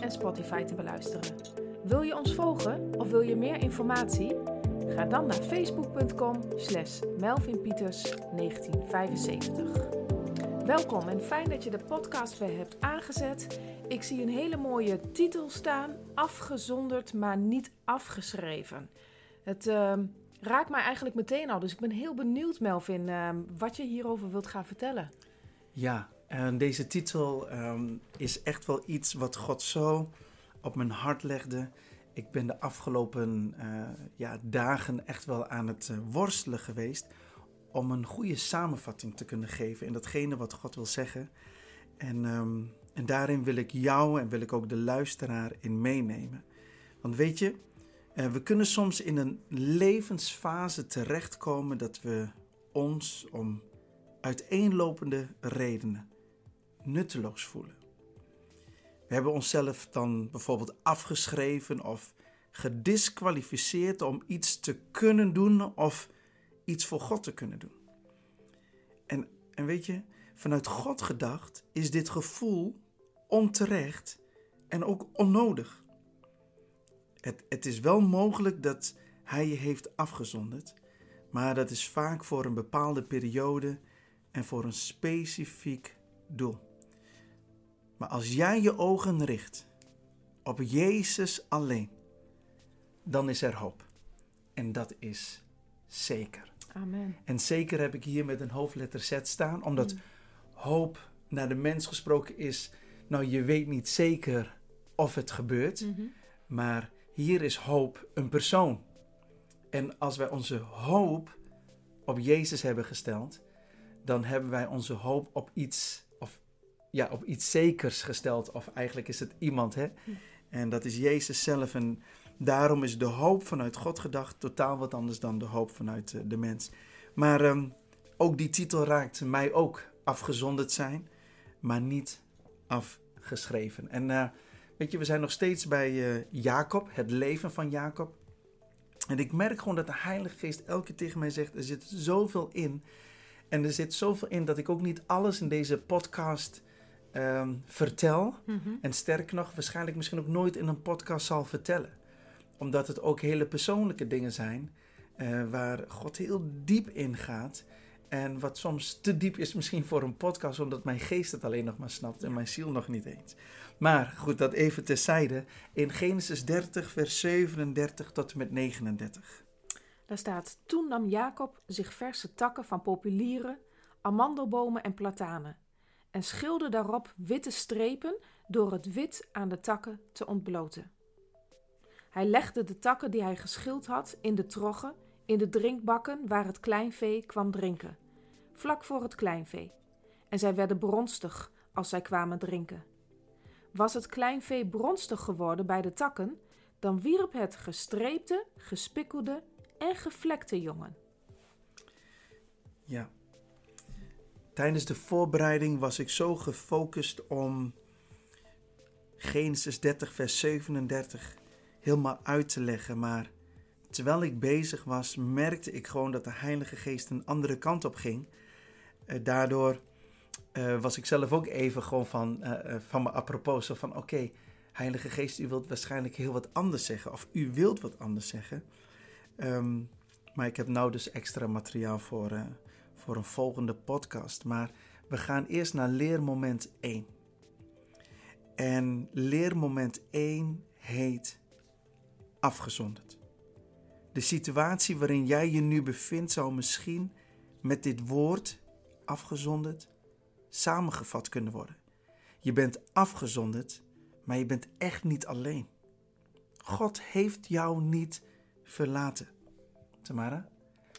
en Spotify te beluisteren. Wil je ons volgen of wil je meer informatie? Ga dan naar facebook.com slash melvinpieters1975. Welkom en fijn dat je de podcast weer hebt aangezet. Ik zie een hele mooie titel staan, afgezonderd maar niet afgeschreven. Het uh, raakt mij eigenlijk meteen al, dus ik ben heel benieuwd Melvin uh, wat je hierover wilt gaan vertellen. Ja, en deze titel um, is echt wel iets wat God zo op mijn hart legde. Ik ben de afgelopen uh, ja, dagen echt wel aan het uh, worstelen geweest om een goede samenvatting te kunnen geven in datgene wat God wil zeggen. En, um, en daarin wil ik jou en wil ik ook de luisteraar in meenemen. Want weet je, uh, we kunnen soms in een levensfase terechtkomen dat we ons om uiteenlopende redenen nutteloos voelen. We hebben onszelf dan bijvoorbeeld afgeschreven of gedisqualificeerd om iets te kunnen doen of iets voor God te kunnen doen. En, en weet je, vanuit God gedacht is dit gevoel onterecht en ook onnodig. Het, het is wel mogelijk dat Hij je heeft afgezonderd, maar dat is vaak voor een bepaalde periode en voor een specifiek doel. Maar als jij je ogen richt op Jezus alleen, dan is er hoop. En dat is zeker. Amen. En zeker heb ik hier met een hoofdletter Z staan, omdat mm. hoop naar de mens gesproken is, nou je weet niet zeker of het gebeurt, mm -hmm. maar hier is hoop een persoon. En als wij onze hoop op Jezus hebben gesteld, dan hebben wij onze hoop op iets, ja, op iets zekers gesteld. Of eigenlijk is het iemand, hè? En dat is Jezus zelf. En daarom is de hoop vanuit God gedacht totaal wat anders dan de hoop vanuit eh, de mens. Maar um, ook die titel raakt mij ook afgezonderd zijn, maar niet afgeschreven. En uh, weet je, we zijn nog steeds bij uh, Jacob, het leven van Jacob. En ik merk gewoon dat de Heilige Geest elke keer tegen mij zegt: er zit zoveel in en er zit zoveel in dat ik ook niet alles in deze podcast um, vertel. Mm-hmm. En sterker nog, waarschijnlijk misschien ook nooit in een podcast zal vertellen. Omdat het ook hele persoonlijke dingen zijn uh, waar God heel diep in gaat. En wat soms te diep is misschien voor een podcast, omdat mijn geest het alleen nog maar snapt en mijn ziel nog niet eens. Maar goed, dat even terzijde. In Genesis 30, vers 37 tot en met 39. Daar staat: Toen nam Jacob zich verse takken van populieren, amandelbomen en platanen en schilde daarop witte strepen door het wit aan de takken te ontbloten. Hij legde de takken die hij geschild had in de troggen, in de drinkbakken waar het kleinvee kwam drinken, vlak voor het kleinvee, en zij werden bronstig als zij kwamen drinken. Was het kleinvee bronstig geworden bij de takken, dan wierp het gestreepte, gespikkelde en gevlekte jongen. Ja. Tijdens de voorbereiding was ik zo gefocust om Genesis 30, vers 37 helemaal uit te leggen. Maar terwijl ik bezig was, merkte ik gewoon dat de Heilige Geest een andere kant op ging. Uh, daardoor uh, was ik zelf ook even gewoon van, uh, van me apropos. Van oké, Heilige Geest, u wilt waarschijnlijk heel wat anders zeggen. Of u wilt wat anders zeggen. Um, maar ik heb nou dus extra materiaal voor, voor een volgende podcast. Maar we gaan eerst naar leermoment 1. En leermoment 1 heet afgezonderd. De situatie waarin jij je nu bevindt zou misschien met dit woord afgezonderd samengevat kunnen worden. Je bent afgezonderd, maar je bent echt niet alleen. God heeft jou niet verlaten. Tamara?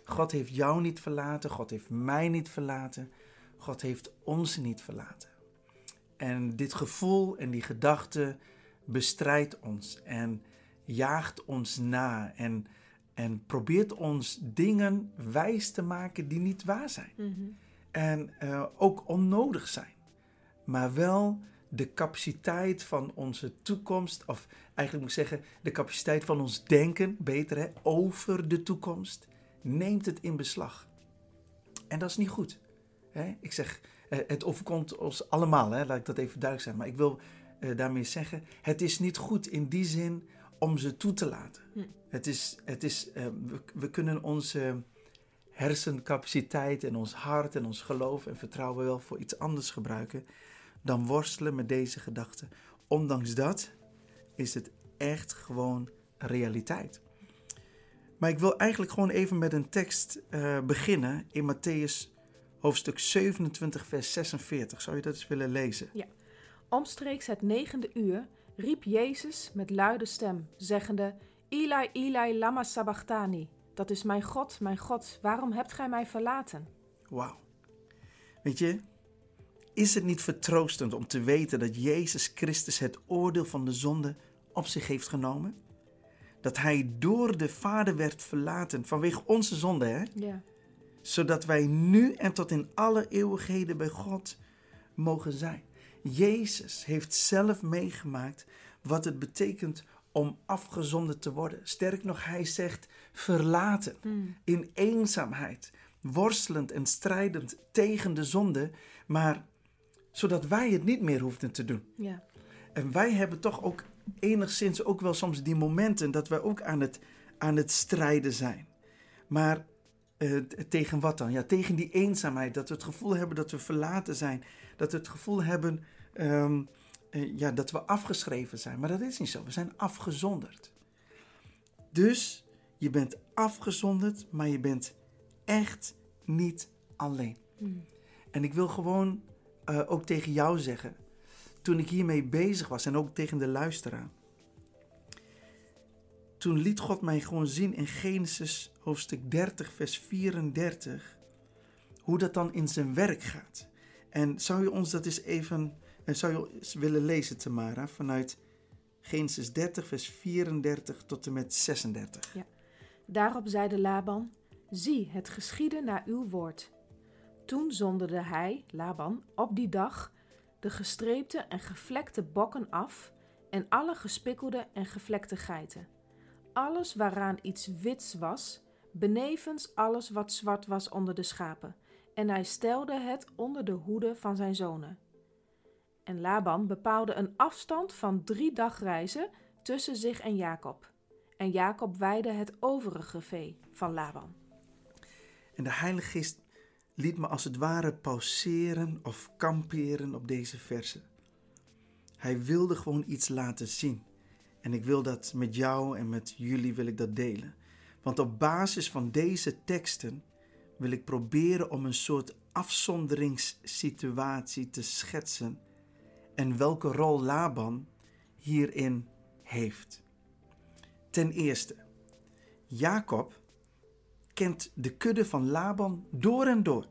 God heeft jou niet verlaten, God heeft mij niet verlaten, God heeft ons niet verlaten. En dit gevoel en die gedachte bestrijdt ons en jaagt ons na en, en probeert ons dingen wijs te maken die niet waar zijn. Mm-hmm. En uh, ook onnodig zijn. Maar wel de capaciteit van onze toekomst, of eigenlijk moet ik zeggen, de capaciteit van ons denken, beter hè, over de toekomst, neemt het in beslag. En dat is niet goed. Hè? Ik zeg, eh, het overkomt ons allemaal, hè? laat ik dat even duidelijk zijn. Maar ik wil eh, daarmee zeggen? Het is niet goed in die zin om ze toe te laten. Hm. Het is, het is, eh, we, we kunnen onze hersencapaciteit en ons hart en ons geloof en vertrouwen wel voor iets anders gebruiken dan worstelen met deze gedachten. Ondanks dat is het echt gewoon realiteit. Maar ik wil eigenlijk gewoon even met een tekst eh, beginnen in Matthäus hoofdstuk 27, vers 46. Zou je dat eens willen lezen? Omstreeks het negende uur riep Jezus met luide stem, zeggende: Eli, Eli, lama sabachthani. Dat is mijn God, mijn God, waarom hebt gij mij verlaten? Wauw. Weet je, is het niet vertroostend om te weten dat Jezus Christus het oordeel van de zonde op zich heeft genomen? Dat hij door de Vader werd verlaten vanwege onze zonde, hè? Ja. Zodat wij nu en tot in alle eeuwigheden bij God mogen zijn. Jezus heeft zelf meegemaakt wat het betekent om afgezonden te worden. Sterk nog, hij zegt verlaten, Mm. in eenzaamheid, worstelend en strijdend tegen de zonde, maar zodat wij het niet meer hoefden te doen. Ja. En wij hebben toch ook enigszins ook wel soms die momenten dat wij ook aan het, aan het strijden zijn. Maar eh, tegen wat dan? Ja, tegen die eenzaamheid. Dat we het gevoel hebben dat we verlaten zijn. Dat we het gevoel hebben ehm, eh, ja, dat we afgeschreven zijn. Maar dat is niet zo. We zijn afgezonderd. Dus je bent afgezonderd, maar je bent echt niet alleen. Mm. En ik wil gewoon eh, ook tegen jou zeggen, toen ik hiermee bezig was en ook tegen de luisteraar. Toen liet God mij gewoon zien in Genesis hoofdstuk 30, vers 34, hoe dat dan in zijn werk gaat. En zou je ons dat eens even, en zou je willen lezen, Tamara, vanuit Genesis 30, vers 34 tot en met 36. Daarop zeide Laban: Zie, het geschiedde naar uw woord. Toen zonderde hij, Laban, op die dag de gestreepte en gevlekte bokken af en alle gespikkelde en gevlekte geiten. Alles waaraan iets wits was, benevens alles wat zwart was onder de schapen. En hij stelde het onder de hoede van zijn zonen. En Laban bepaalde een afstand van drie dagreizen tussen zich en Jacob. En Jacob weide het overige vee van Laban. En de Heilige liet me als het ware pauzeren of kamperen op deze versen. Hij wilde gewoon iets laten zien. En ik wil dat met jou en met jullie wil ik dat delen. Want op basis van deze teksten wil ik proberen om een soort afzonderingssituatie te schetsen en welke rol Laban hierin heeft. Ten eerste, Jacob kent de kudde van Laban door en door.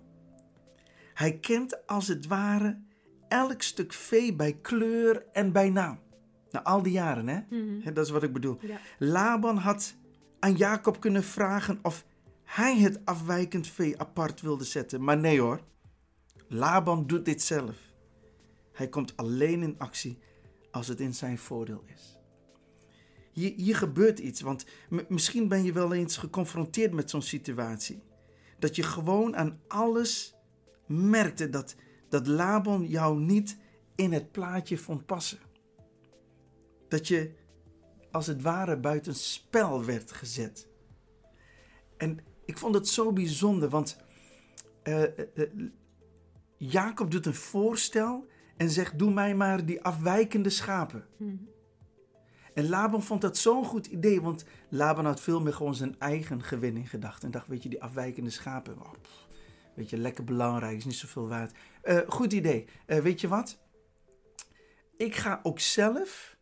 Hij kent als het ware elk stuk vee bij kleur en bij naam. Na al die jaren, hè? Hè, Dat is wat ik bedoel. Ja. Laban had aan Jacob kunnen vragen of hij het afwijkend vee apart wilde zetten. Maar nee hoor, Laban doet dit zelf. Hij komt alleen in actie als het in zijn voordeel is. Hier, hier gebeurt iets, want misschien ben je wel eens geconfronteerd met zo'n situatie. Dat je gewoon aan alles merkte dat, dat Laban jou niet in het plaatje vond passen. Dat je als het ware buiten spel werd gezet. En ik vond het zo bijzonder, want eh, Jacob doet een voorstel en zegt: Doe mij maar die afwijkende schapen. En Laban vond dat zo'n goed idee, want Laban had veel meer gewoon zijn eigen gewin in gedachten. En dacht: Weet je, die afwijkende schapen, weet je, lekker belangrijk, is niet zoveel waard. Eh, goed idee. Eh, weet je wat? Ik ga ook zelf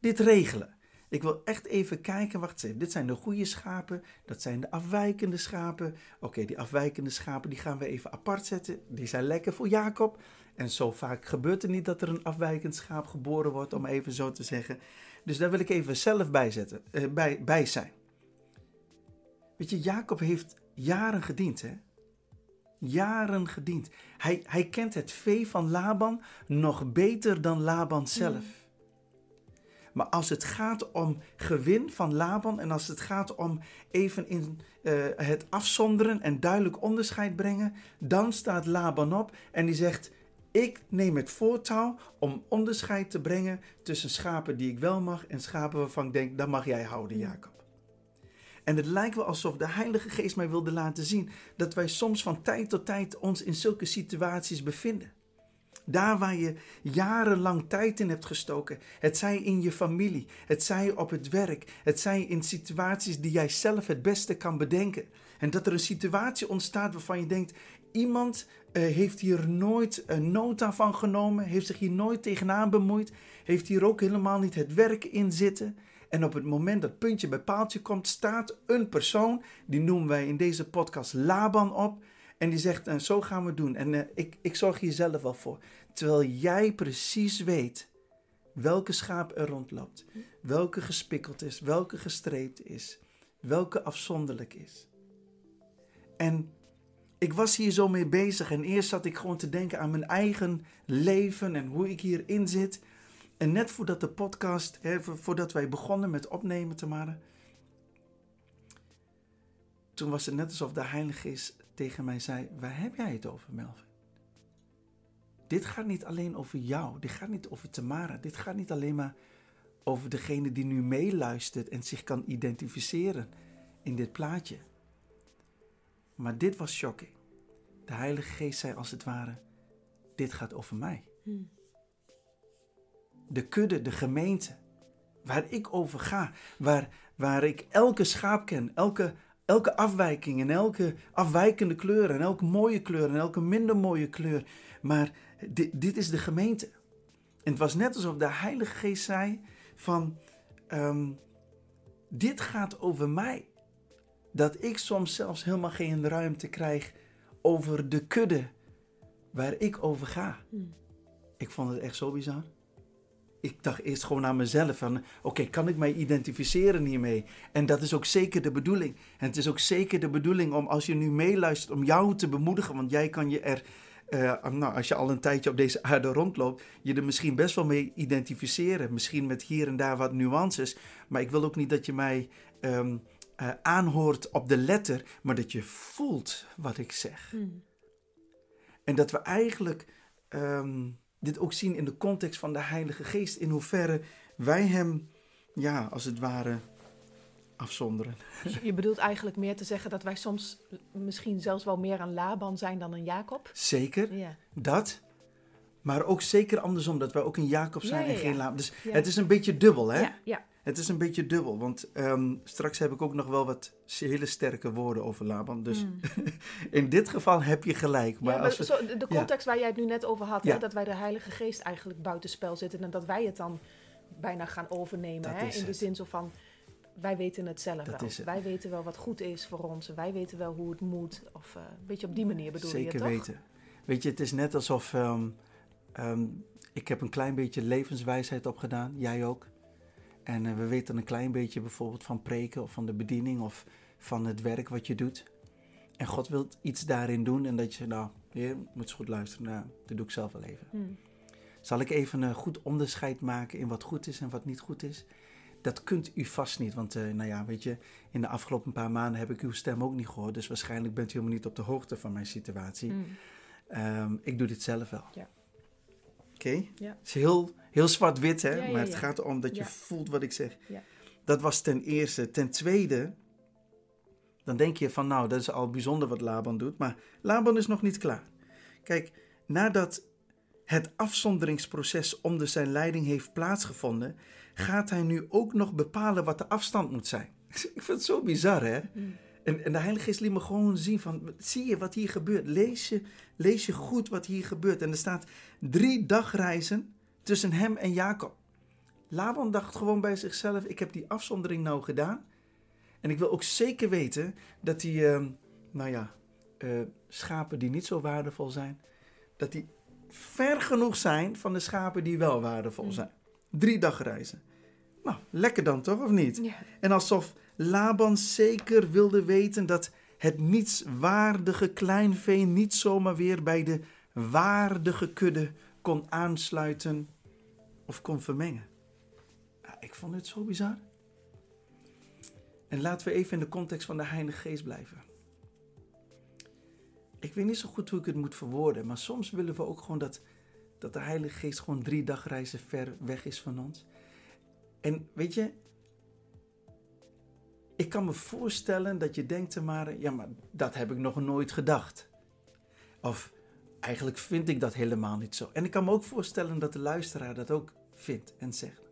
dit regelen. Ik wil echt even kijken, wacht eens even. Dit zijn de goede schapen, dat zijn de afwijkende schapen. Oké, die afwijkende schapen die gaan we even apart zetten. Die zijn lekker voor Jacob. En zo vaak gebeurt het niet dat er een afwijkend schaap geboren wordt, om even zo te zeggen. Dus daar wil ik even zelf bij, zetten, eh, bij, bij zijn. Weet je, Jacob heeft jaren gediend, hè? Jaren gediend. Hij, hij kent het vee van Laban nog beter dan Laban zelf. Maar als het gaat om gewin van Laban en als het gaat om even in eh, het afzonderen en duidelijk onderscheid brengen, dan staat Laban op en die zegt: Ik neem het voortouw om onderscheid te brengen tussen schapen die ik wel mag en schapen waarvan ik denk, dat mag jij houden, Jacob. En het lijkt wel alsof de Heilige Geest mij wilde laten zien dat wij soms van tijd tot tijd ons in zulke situaties bevinden. Daar waar je jarenlang tijd in hebt gestoken. Het zij in je familie, het zij op het werk, het zij in situaties die jij zelf het beste kan bedenken. En dat er een situatie ontstaat waarvan je denkt: iemand uh, heeft hier nooit een nota van genomen, heeft zich hier nooit tegenaan bemoeid, heeft hier ook helemaal niet het werk in zitten. En op het moment dat puntje bij paaltje komt, staat een persoon, die noemen wij in deze podcast Laban op. En die zegt, en zo gaan we doen. En uh, ik, ik zorg hier zelf wel voor. Terwijl jij precies weet welke schaap er rondloopt. Welke gespikkeld is, welke gestreept is. Welke afzonderlijk is. En ik was hier zo mee bezig. En eerst zat ik gewoon te denken aan mijn eigen leven en hoe ik hierin zit. En net voordat de podcast, hè, voordat wij begonnen met opnemen maken. Toen was het net alsof de Heilige Geest tegen mij zei: Waar heb jij het over, Melvin? Dit gaat niet alleen over jou, dit gaat niet over Tamara, dit gaat niet alleen maar over degene die nu meeluistert en zich kan identificeren in dit plaatje. Maar dit was shocking. De Heilige Geest zei als het ware: Dit gaat over mij. Hmm. De kudde, de gemeente, waar ik over ga, waar, waar ik elke schaap ken, elke elke afwijking en elke afwijkende kleur en elke mooie kleur en elke minder mooie kleur. Maar dit, dit is de gemeente. En het was net alsof de Heilige Geest zei van, ehm, dit gaat over mij. Dat ik soms zelfs helemaal geen ruimte krijg over de kudde waar ik over ga. Hmm. Ik vond het echt zo bizar ik dacht eerst gewoon aan mezelf van, oké, kan ik mij identificeren hiermee? En dat is ook zeker de bedoeling. En het is ook zeker de bedoeling om, als je nu meeluistert, om jou te bemoedigen, want jij kan je er, uh, nou, als je al een tijdje op deze aarde rondloopt, je er misschien best wel mee identificeren. Misschien met hier en daar wat nuances, maar ik wil ook niet dat je mij um, uh, aanhoort op de letter, maar dat je voelt wat ik zeg. Hmm. En dat we eigenlijk... Um, dit ook zien in de context van de Heilige Geest. In hoeverre wij Hem, ja, als het ware, afzonderen. Je bedoelt eigenlijk meer te zeggen dat wij soms misschien zelfs wel meer een Laban zijn dan een Jacob? Zeker, ja. dat. Maar ook zeker andersom, dat wij ook een Jacob zijn en geen Laban. Dus het is een beetje dubbel, hè? Ja, ja. Het is een beetje dubbel, want um, straks heb ik ook nog wel wat hele sterke woorden over Laban. Dus hmm. in dit geval heb je gelijk. Maar, als we, zo, de context waar jij het nu net over had, hè, dat wij de Heilige Geest eigenlijk buitenspel zitten en dat wij het dan bijna gaan overnemen. Hè, in de zin zo van, wij weten het zelf wel. Wij weten wel wat goed is voor ons. Wij weten wel hoe het moet. Of uh, een beetje op die manier bedoel Zeker je het toch? weten. Weet je, het is net alsof um, um, ik heb een klein beetje levenswijsheid opgedaan. Jij ook. En uh, we weten een klein beetje bijvoorbeeld van preken of van de bediening of van het werk wat je doet. En God wil iets daarin doen en dat je, nou, je moet eens goed luisteren. Nou, dat doe ik zelf wel even. Hmm. Zal ik even een goed onderscheid maken in wat goed is en wat niet goed is? Dat kunt u vast niet, want uh, nou ja, weet je, in de afgelopen paar maanden heb ik uw stem ook niet gehoord. Dus waarschijnlijk bent u helemaal niet op de hoogte van mijn situatie. Hmm. Um, ik doe dit zelf wel. Ja. Oké? Ja. Het is heel, heel zwart-wit, hè? Ja, maar het gaat erom dat je voelt wat ik zeg. Dat was ten eerste. Ten tweede, dan denk je van, nou, dat is al bijzonder wat Laban doet. Maar Laban is nog niet klaar. Kijk, nadat het afzonderingsproces onder zijn leiding heeft plaatsgevonden, gaat hij nu ook nog bepalen wat de afstand moet zijn. Ik vind het zo bizar, hè? Mm. En, en de Heilige Geest liet me gewoon zien van, zie je wat hier gebeurt? Lees je, lees je goed wat hier gebeurt? En er staat drie dagreizen tussen hem en Jacob. Laban dacht gewoon bij zichzelf, ik heb die afzondering nou gedaan. En ik wil ook zeker weten dat die, uh, nou ja, uh, schapen die niet zo waardevol zijn, dat die ver genoeg zijn van de schapen die wel waardevol mm. zijn. Drie dagreizen. Nou, lekker dan toch, of niet? Ja. En alsof Laban zeker wilde weten dat het nietswaardige kleinvee niet zomaar weer bij de waardige kudde kon aansluiten of kon vermengen. ik vond het zo bizar. En laten we even in de context van de Heilige Geest blijven. Ik weet niet zo goed hoe ik het moet verwoorden, maar soms willen we ook gewoon dat dat de Heilige Geest gewoon drie dagreizen ver weg is van ons. En weet je, ik kan me voorstellen dat je denkt, maar, ja, maar dat heb ik nog nooit gedacht. Of eigenlijk vind ik dat helemaal niet zo. En ik kan me ook voorstellen dat de luisteraar dat ook vindt en zegt.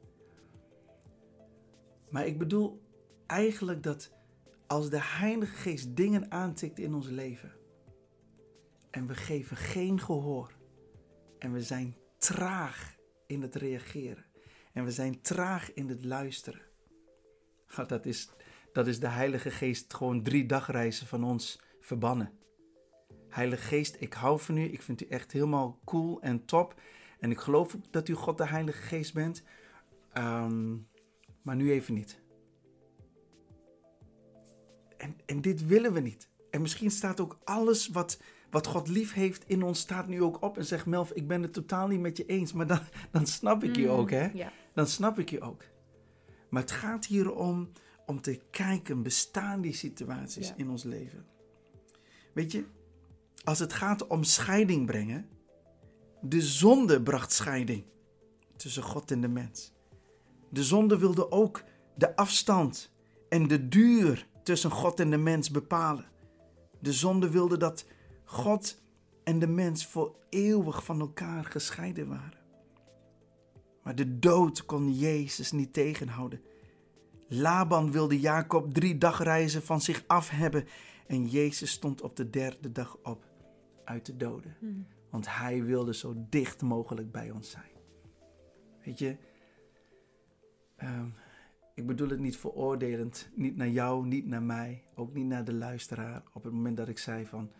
Maar ik bedoel eigenlijk dat als de Heilige Geest dingen aantikt in ons leven en we geven geen gehoor en we zijn traag in het reageren en we zijn traag in het luisteren, dat is, dat is de Heilige Geest gewoon drie dagreizen van ons verbannen. Heilige Geest, ik hou van u. Ik vind u echt helemaal cool en top. En ik geloof dat u God de Heilige Geest bent. Ehm, maar nu even niet. En, en dit willen we niet. En misschien staat ook alles wat, wat God lief heeft in ons, staat nu ook op en zegt: Melf, ik ben het totaal niet met je eens. Maar dan, dan snap ik je mm, ook, hè? Ja. Dan snap ik je ook. Maar het gaat hier om, om te kijken, bestaan die situaties in ons leven? Weet je, als het gaat om scheiding brengen, de zonde bracht scheiding tussen God en de mens. De zonde wilde ook de afstand en de duur tussen God en de mens bepalen. De zonde wilde dat God en de mens voor eeuwig van elkaar gescheiden waren. Maar de dood kon Jezus niet tegenhouden. Laban wilde Jacob drie dagreizen van zich af hebben en Jezus stond op de derde dag op uit de doden. Hmm. Want hij wilde zo dicht mogelijk bij ons zijn. Weet je, ehm, ik bedoel het niet veroordelend, niet naar jou, niet naar mij, ook niet naar de luisteraar. Op het moment dat ik zei van,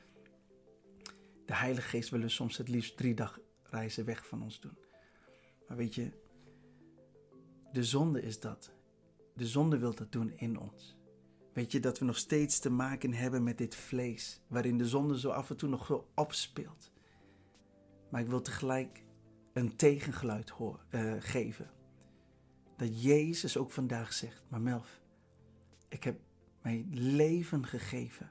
de Heilige Geest wil soms het liefst drie dag reizen weg van ons doen. Maar weet je, de zonde is dat. De zonde wil dat doen in ons. Weet je dat we nog steeds te maken hebben met dit vlees, waarin de zonde zo af en toe nog zo opspeelt. Maar ik wil tegelijk een tegengeluid uh, geven. Dat Jezus ook vandaag zegt, maar Melf, ik heb mijn leven gegeven,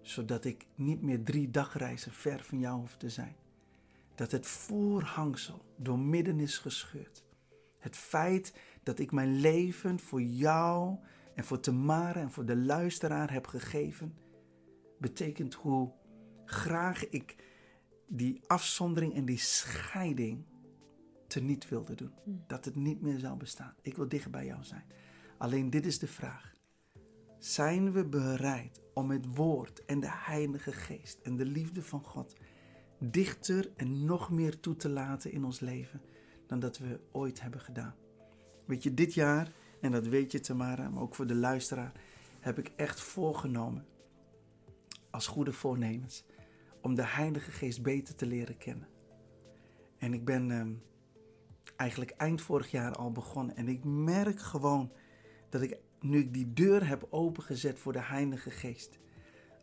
zodat ik niet meer drie dagreizen ver van jou hoef te zijn. Dat het voorhangsel door midden is gescheurd. Het feit dat ik mijn leven voor jou en voor Tamara en voor de luisteraar heb gegeven, betekent hoe graag ik die afzondering en die scheiding teniet wilde doen. Hmm. Dat het niet meer zou bestaan. Ik wil dicht bij jou zijn. Alleen dit is de vraag. Zijn we bereid om het woord en de Heilige Geest en de liefde van God dichter en nog meer toe te laten in ons leven dan dat we ooit hebben gedaan? Weet je, dit jaar en dat weet je Tamara, maar ook voor de luisteraar, heb ik echt voorgenomen, als goede voornemens, om de Heilige Geest beter te leren kennen. En ik ben ehm, eigenlijk eind vorig jaar al begonnen en ik merk gewoon dat ik, nu ik die deur heb opengezet voor de Heilige Geest,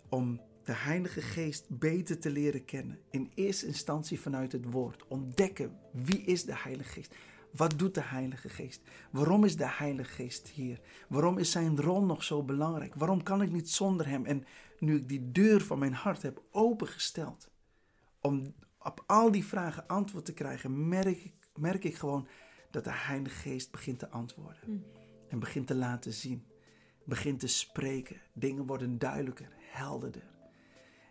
om de Heilige Geest beter te leren kennen. In eerste instantie vanuit het woord. Ontdekken wie is de Heilige Geest. Wat doet de Heilige Geest? Waarom is de Heilige Geest hier? Waarom is zijn rol nog zo belangrijk? Waarom kan ik niet zonder hem? En nu ik die deur van mijn hart heb opengesteld, om op al die vragen antwoord te krijgen, merk ik, merk ik gewoon dat de Heilige Geest begint te antwoorden. Hmm. En begint te laten zien. Begint te spreken. Dingen worden duidelijker, helderder.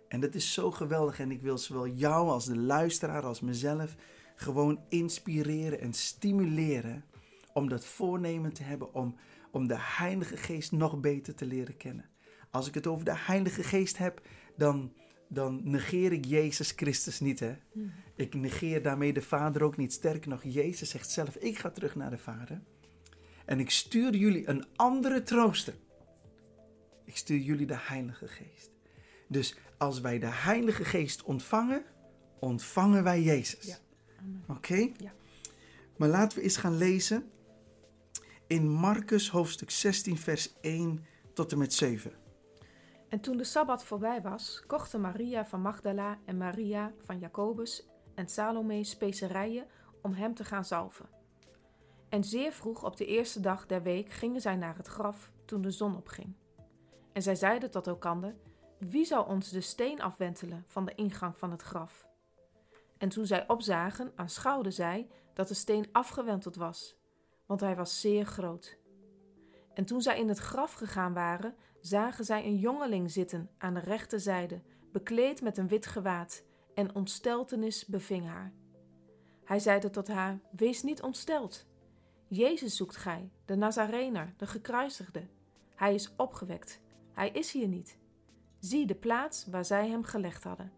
En dat is zo geweldig. En ik wil zowel jou als de luisteraar als mezelf gewoon inspireren en stimuleren om dat voornemen te hebben om, om de Heilige Geest nog beter te leren kennen. Als ik het over de Heilige Geest heb, dan, dan negeer ik Jezus Christus niet. Hè? Hmm. Ik negeer daarmee de Vader ook niet. Sterker nog, Jezus zegt zelf, ik ga terug naar de Vader. En ik stuur jullie een andere trooster. Ik stuur jullie de Heilige Geest. Dus als wij de Heilige Geest ontvangen, ontvangen wij Jezus. Ja. Oké? Ja. Maar laten we eens gaan lezen in Marcus hoofdstuk 16, vers 1 tot en met 7. En toen de sabbat voorbij was, kochten Maria van Magdala en Maria van Jacobus en Salome specerijen om hem te gaan zalven. En zeer vroeg op de eerste dag der week gingen zij naar het graf toen de zon opging. En zij zeiden tot elkander: Wie zal ons de steen afwentelen van de ingang van het graf? En toen zij opzagen, aanschouwden zij dat de steen afgewenteld was, want hij was zeer groot. En toen zij in het graf gegaan waren, zagen zij een jongeling zitten aan de rechterzijde, bekleed met een wit gewaad, en ontsteltenis beving haar. Hij zeide tot haar: Wees niet ontsteld. Jezus zoekt gij, de Nazarener, de gekruisigde. Hij is opgewekt. Hij is hier niet. Zie de plaats waar zij hem gelegd hadden.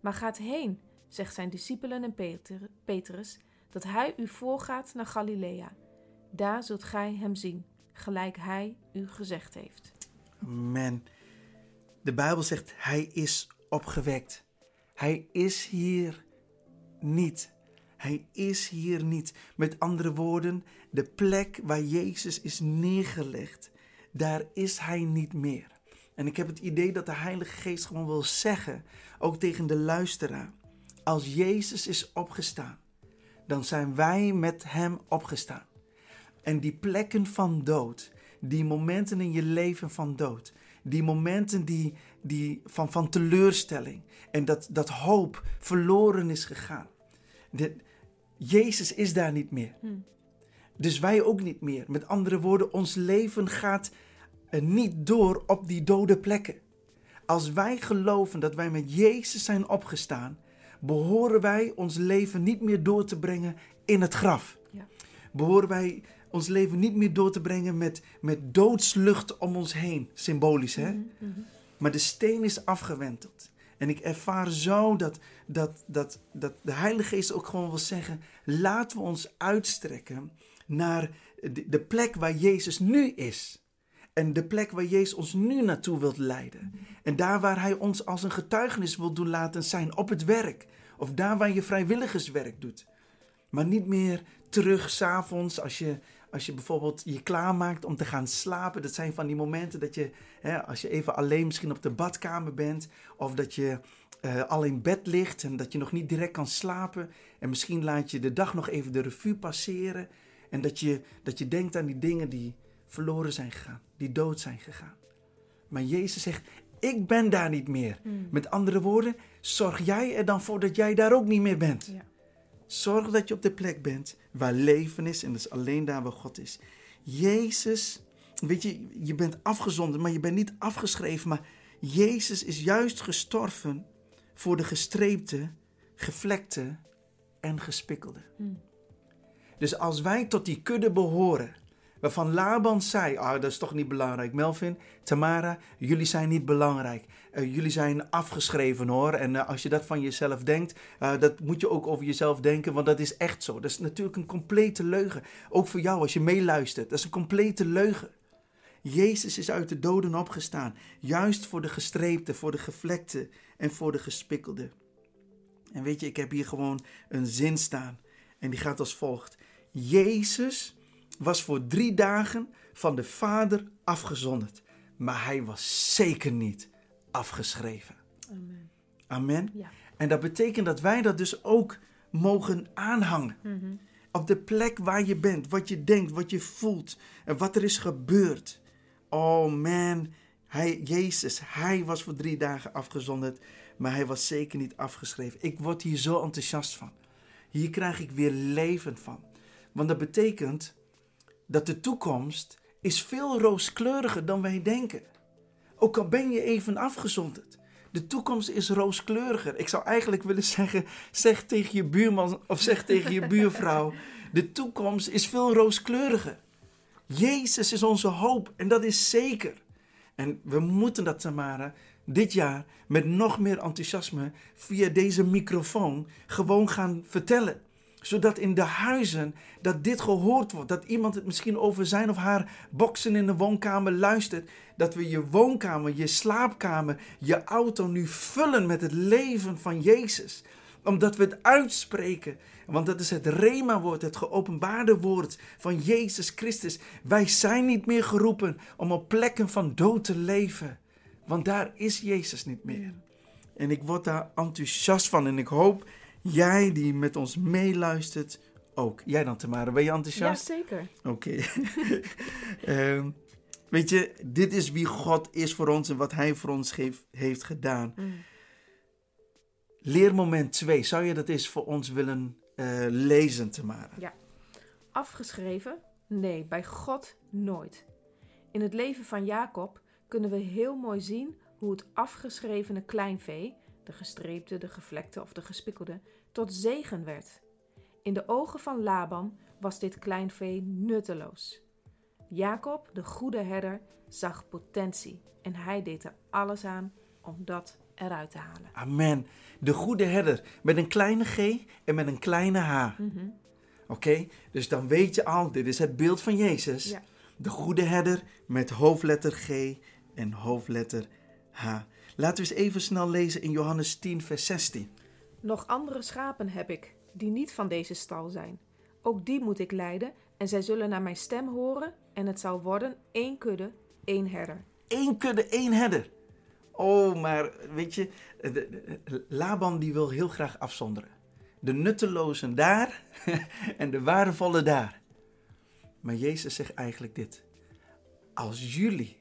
Maar gaat heen, zegt zijn discipelen en Peter, Petrus, dat hij u voorgaat naar Galilea. Daar zult gij hem zien, gelijk hij u gezegd heeft. Amen. De Bijbel zegt, hij is opgewekt. Hij is hier niet. Hij is hier niet. Met andere woorden, de plek waar Jezus is neergelegd, daar is hij niet meer. En ik heb het idee dat de Heilige Geest gewoon wil zeggen, ook tegen de luisteraar, als Jezus is opgestaan, dan zijn wij met Hem opgestaan. En die plekken van dood, die momenten in je leven van dood, die momenten die, die van, van teleurstelling en dat, dat hoop verloren is gegaan. De, Jezus is daar niet meer. Hmm. Dus wij ook niet meer. Met andere woorden, ons leven gaat niet door op die dode plekken. Als wij geloven dat wij met Jezus zijn opgestaan, behoren wij ons leven niet meer door te brengen in het graf. Ja. Behoren wij ons leven niet meer door te brengen met, met doodslucht om ons heen. Symbolisch, hè? Mhm, mhm. Maar de steen is afgewenteld. En ik ervaar zo dat, dat, dat, dat de Heilige Geest ook gewoon wil zeggen: laten we ons uitstrekken naar de, de plek waar Jezus nu is. En de plek waar Jezus ons nu naartoe wilt leiden. En daar waar Hij ons als een getuigenis wil doen laten zijn op het werk. Of daar waar je vrijwilligerswerk doet. Maar niet meer terug s'avonds als je, als je bijvoorbeeld je klaarmaakt om te gaan slapen. Dat zijn van die momenten dat je, hè, als je even alleen misschien op de badkamer bent. Of dat je uh, al in bed ligt en dat je nog niet direct kan slapen. En misschien laat je de dag nog even de revue passeren. En dat je, dat je denkt aan die dingen die verloren zijn gegaan, die dood zijn gegaan. Maar Jezus zegt, ik ben daar niet meer. Hmm. Met andere woorden, zorg jij er dan voor dat jij daar ook niet meer bent. Ja. Zorg dat je op de plek bent waar leven is en dat is alleen daar waar God is. Jezus, weet je, je bent afgezonden, maar je bent niet afgeschreven. Maar Jezus is juist gestorven voor de gestreepte, gevlekte en gespikkelde. Hmm. Dus als wij tot die kudde behoren, waarvan Laban zei: Ah, dat is toch niet belangrijk. Melvin, Tamara, jullie zijn niet belangrijk. Uh, jullie zijn afgeschreven hoor. En uh, als je dat van jezelf denkt, uh, dat moet je ook over jezelf denken, want dat is echt zo. Dat is natuurlijk een complete leugen. Ook voor jou als je meeluistert. Dat is een complete leugen. Jezus is uit de doden opgestaan, juist voor de gestreepte, voor de gevlekte en voor de gespikkelde. En weet je, ik heb hier gewoon een zin staan en die gaat als volgt. Jezus was voor drie dagen van de Vader afgezonderd, maar hij was zeker niet afgeschreven. Amen. Amen. Ja. En dat betekent dat wij dat dus ook mogen aanhangen. Mhm. Op de plek waar je bent, wat je denkt, wat je voelt en wat er is gebeurd. Oh man, hij, Jezus, hij was voor drie dagen afgezonderd, maar hij was zeker niet afgeschreven. Ik word hier zo enthousiast van. Hier krijg ik weer leven van. Want dat betekent dat de toekomst is veel rooskleuriger dan wij denken. Ook al ben je even afgezonderd. De toekomst is rooskleuriger. Ik zou eigenlijk willen zeggen: zeg tegen je buurman of zeg tegen je buurvrouw: de toekomst is veel rooskleuriger. Jezus is onze hoop en dat is zeker. En we moeten dat, Tamara, dit jaar met nog meer enthousiasme via deze microfoon gewoon gaan vertellen zodat in de huizen dat dit gehoord wordt. Dat iemand het misschien over zijn of haar boksen in de woonkamer luistert. Dat we je woonkamer, je slaapkamer, je auto nu vullen met het leven van Jezus. Omdat we het uitspreken. Want dat is het Rema-woord, het geopenbaarde woord van Jezus Christus. Wij zijn niet meer geroepen om op plekken van dood te leven. Want daar is Jezus niet meer. En ik word daar enthousiast van en ik hoop Jij die met ons meeluistert ook. Jij dan, Tamara, ben je enthousiast? Ja, zeker. Oké. Ehm, weet je, dit is wie God is voor ons en wat Hij voor ons heeft, heeft gedaan. Mm. leermoment 2. Zou je dat eens voor ons willen uh, lezen, Tamara? Ja. Afgeschreven? Nee, bij God nooit. In het leven van Jacob kunnen we heel mooi zien hoe het afgeschrevene kleinvee, de gestreepte, de gevlekte of de gespikkelde, tot zegen werd. In de ogen van Laban was dit kleinvee nutteloos. Jacob, de goede herder, zag potentie en hij deed er alles aan om dat eruit te halen. Amen. De goede herder met een kleine G en met een kleine H. Mhm. Oké, dus dan weet je al, dit is het beeld van Jezus. Ja. De goede herder met hoofdletter G en hoofdletter H. Laten we eens even snel lezen in Johannes 10, vers 16. Nog andere schapen heb ik, die niet van deze stal zijn. Ook die moet ik leiden, en zij zullen naar mijn stem horen, en het zal worden één kudde, één herder. Eén kudde, één herder. Oh, maar weet je, Laban die wil heel graag afzonderen. De nuttelozen daar en de waardevolle daar. Maar Jezus zegt eigenlijk dit. Als jullie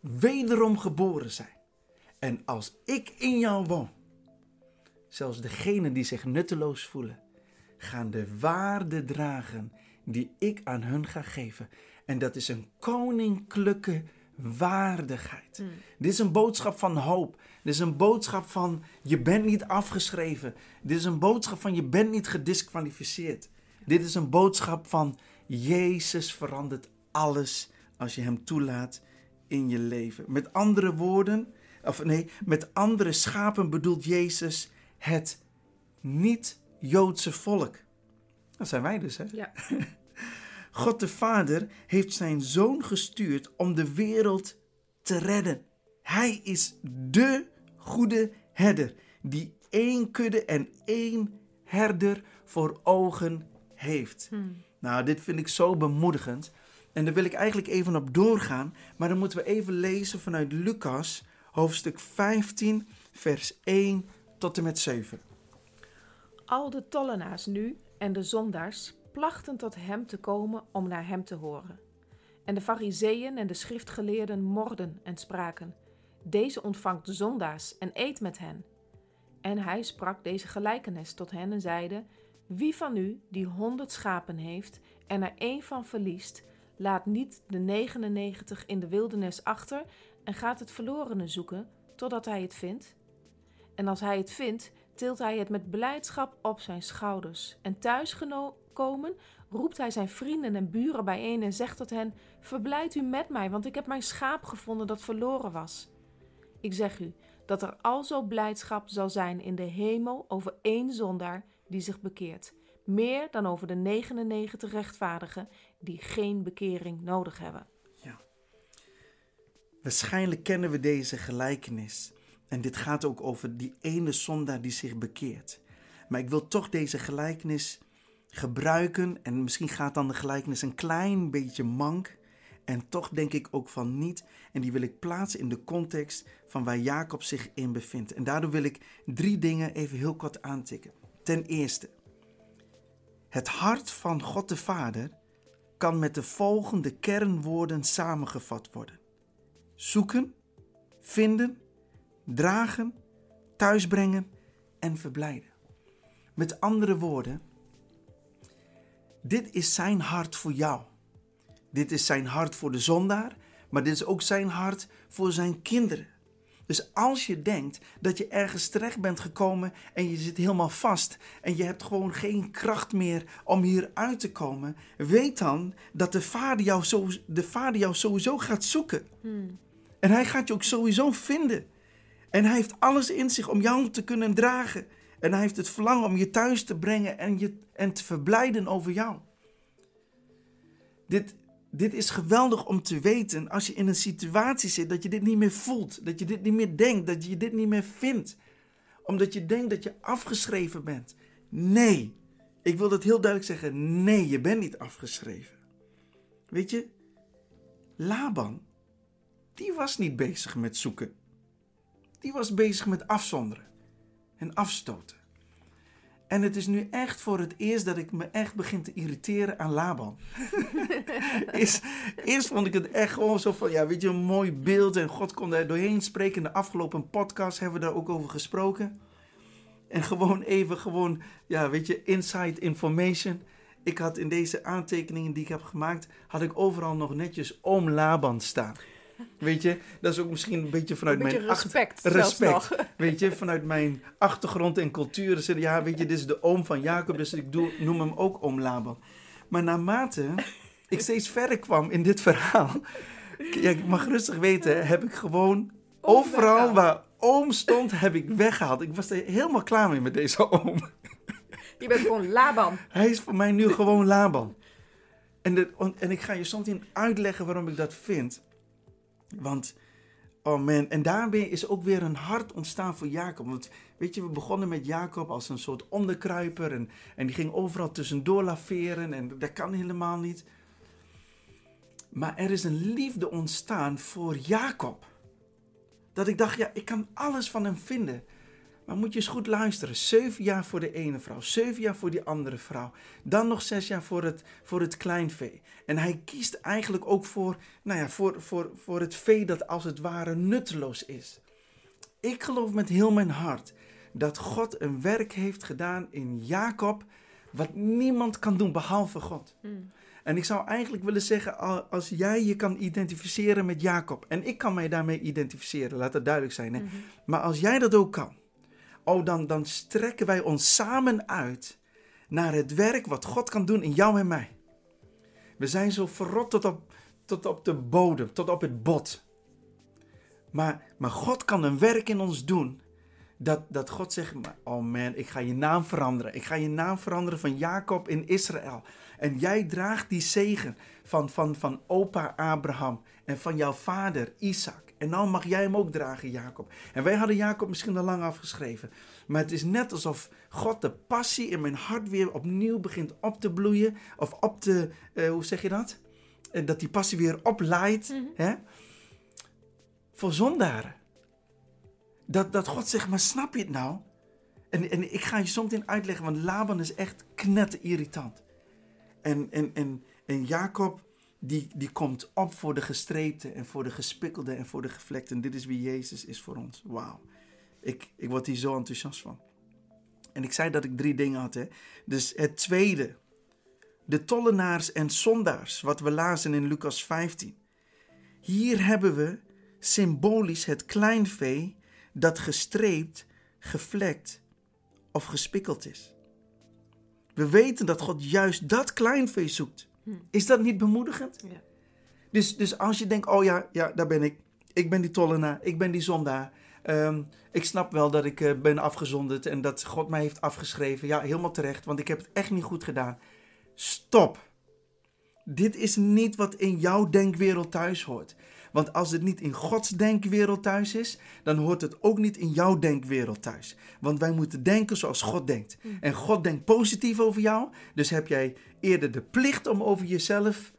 wederom geboren zijn en als ik in jou woon, zelfs degenen die zich nutteloos voelen, gaan de waarde dragen die ik aan hun ga geven. En dat is een koninklijke waardigheid. Dit is een boodschap van hoop. Dit is een boodschap van je bent niet afgeschreven. Dit is een boodschap van je bent niet gedisqualificeerd. Dit is een boodschap van Jezus verandert alles als je hem toelaat in je leven. Met andere woorden, of nee, met andere schapen bedoelt Jezus het niet-Joodse volk. Dat zijn wij dus, hè? Ja. God de Vader heeft zijn zoon gestuurd om de wereld te redden. Hij is de goede herder die één kudde en één herder voor ogen heeft. Nou, dit vind ik zo bemoedigend. En daar wil ik eigenlijk even op doorgaan. Maar dan moeten we even lezen vanuit Lucas, hoofdstuk 15, vers 1 tot en met 7. Al de tollenaars nu en de zondaars plachten tot hem te komen om naar hem te horen. En de fariseeën en de schriftgeleerden morden en spraken: Deze ontvangt zondaars en eet met hen. En hij sprak deze gelijkenis tot hen en zeide: Wie van u die honderd schapen heeft en er één van verliest, laat niet de 99 in de wildernis achter en gaat het verlorene zoeken totdat hij het vindt? En als hij het vindt, tilt hij het met blijdschap op zijn schouders. En thuisgekomen roept hij zijn vrienden en buren bijeen en zegt tot hen: Verblijd u met mij, want ik heb mijn schaap gevonden dat verloren was. Ik zeg u dat er alzo blijdschap zal zijn in de hemel over één zondaar die zich bekeert, meer dan over de 99 rechtvaardigen die geen bekering nodig hebben. Waarschijnlijk kennen we deze gelijkenis. En dit gaat ook over die ene zondaar die zich bekeert. Maar ik wil toch deze gelijkenis gebruiken. En misschien gaat dan de gelijkenis een klein beetje mank. En toch denk ik ook van niet. En die wil ik plaatsen in de context van waar Jacob zich in bevindt. En daardoor wil ik drie dingen even heel kort aantikken. Ten eerste, het hart van God de Vader kan met de volgende kernwoorden samengevat worden: zoeken, vinden, dragen, thuisbrengen en verblijden. Met andere woorden, dit is zijn hart voor jou. Dit is zijn hart voor de zondaar, maar dit is ook zijn hart voor zijn kinderen. Dus als je denkt dat je ergens terecht bent gekomen en je zit helemaal vast en je hebt gewoon geen kracht meer om hier uit te komen, weet dan dat de Vader jou, zo, de vader jou sowieso gaat zoeken. En hij gaat je ook sowieso vinden. En hij heeft alles in zich om jou te kunnen dragen. En hij heeft het verlangen om je thuis te brengen en, je, en te verblijden over jou. Dit, dit is geweldig om te weten als je in een situatie zit dat je dit niet meer voelt. Dat je dit niet meer denkt, dat je dit niet meer vindt. Omdat je denkt dat je afgeschreven bent. Nee, ik wil dat heel duidelijk zeggen. Nee, je bent niet afgeschreven. Weet je, Laban, die was niet bezig met zoeken. Die was bezig met afzonderen en afstoten. En het is nu echt voor het eerst dat ik me echt begin te irriteren aan Laban. eerst, eerst vond ik het echt gewoon zo van, ja, weet je, een mooi beeld en God kon daar doorheen spreken. In de afgelopen podcast hebben we daar ook over gesproken. En gewoon even, gewoon, ja, weet je, inside information. Ik had in deze aantekeningen die ik heb gemaakt, had ik overal nog netjes oom Laban staan. Weet je, dat is ook misschien een beetje vanuit Een beetje mijn respect. Weet je, vanuit mijn achtergrond en cultuur. Ja, weet je, dit is de oom van Jacob, dus ik doe, noem hem ook oom Laban. Maar naarmate ik steeds verder kwam in dit verhaal, ja, ik mag rustig weten, heb ik gewoon overal waar oom stond, heb ik weggehaald. Ik was er helemaal klaar mee met deze oom. Je bent gewoon Laban. Hij is voor mij nu gewoon Laban. En, de, en ik ga je soms in uitleggen waarom ik dat vind. Want, oh man, en daarbij is ook weer een hart ontstaan voor Jacob. Want weet je, we begonnen met Jacob als een soort onderkruiper. En, en die ging overal tussendoor laveren. En dat kan helemaal niet. Maar er is een liefde ontstaan voor Jacob. Dat ik dacht, ja, ik kan alles van hem vinden. Maar moet je eens goed luisteren. Zeven jaar voor de ene vrouw, zeven jaar voor die andere vrouw. Dan nog zes jaar voor het, voor het kleinvee. En hij kiest eigenlijk ook voor, nou ja, voor, voor, voor het vee dat als het ware nutteloos is. Ik geloof met heel mijn hart dat God een werk heeft gedaan in Jacob. wat niemand kan doen behalve God. En ik zou eigenlijk willen zeggen, al- als jij je kan identificeren met Jacob, en ik kan mij daarmee identificeren, laat dat duidelijk zijn. Hè? Maar als jij dat ook kan, oh, dan, dan strekken wij ons samen uit naar het werk wat God kan doen in jou en mij. We zijn zo verrot tot op, tot op de bodem, tot op het bot. Maar, maar God kan een werk in ons doen. Dat, dat God zegt, oh man, ik ga je naam veranderen. Ik ga je naam veranderen van Jacob in Israël. En jij draagt die zegen van, van, van opa Abraham en van jouw vader Isaac. En nou mag jij hem ook dragen, Jacob. En wij hadden Jacob misschien al lang afgeschreven. Maar het is net alsof God de passie in mijn hart weer opnieuw begint op te bloeien. Of op te, eh, hoe zeg je dat? Eh, dat die passie weer oplaait. hè? Voor zondaren. Dat, dat God zegt, maar snap je het nou? En, en ik ga je soms in uitleggen, want Laban is echt knetter irritant. En, en, en, en Jacob, die, die komt op voor de gestreepte en voor de gespikkelde en voor de gevlekte. En dit is wie Jezus is voor ons. Wauw. Ik, ik word hier zo enthousiast van. En ik zei dat ik drie dingen had. Hè? Dus het tweede. De tollenaars en zondaars, wat we lazen in Lucas 15. Hier hebben we symbolisch het kleinvee dat gestreept, gevlekt of gespikkeld is. We weten dat God juist dat kleinvee zoekt. Is dat niet bemoedigend? Ja. Dus, dus als je denkt, oh ja, ja, daar ben ik. Ik ben die tollenaar, ik ben die zondaar. Ehm, ik snap wel dat ik eh, ben afgezonderd en dat God mij heeft afgeschreven. Ja, helemaal terecht, want ik heb het echt niet goed gedaan. Stop. Dit is niet wat in jouw denkwereld thuis hoort. Want als het niet in Gods denkwereld thuis is, dan hoort het ook niet in jouw denkwereld thuis. Want wij moeten denken zoals God denkt. En God denkt positief over jou, dus heb jij eerder de plicht om over jezelf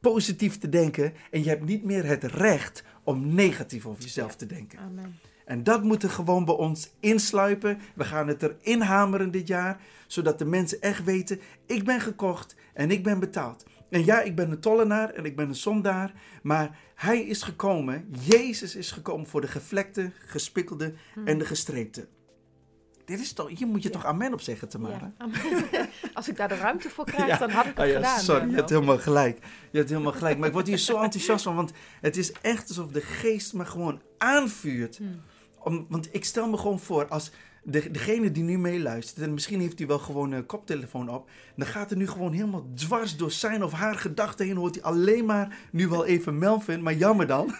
positief te denken. En je hebt niet meer het recht om negatief over jezelf te denken. Amen. En dat moet er gewoon bij ons insluipen. We gaan het erin hameren dit jaar, zodat de mensen echt weten: ik ben gekocht en ik ben betaald. En ja, ik ben een tollenaar en ik ben een zondaar, maar hij is gekomen, Jezus is gekomen voor de gevlekte, gespikkelde en de gestreepte. Dit is toch, hier moet je toch amen op zeggen, Tamara? Ja. Als ik daar de ruimte voor krijg, Ja. dan had ik het Ah ja, gedaan. Sorry, je hebt helemaal gelijk. Je hebt helemaal gelijk. Maar ik word hier zo enthousiast van, want het is echt alsof de geest me gewoon aanvuurt. Hmm. Om, want ik stel me gewoon voor, als de, degene die nu meeluistert, en misschien heeft hij wel gewoon een koptelefoon op, dan gaat er nu gewoon helemaal dwars door zijn of haar gedachten heen, hoort hij alleen maar nu wel even Melvin, maar jammer dan.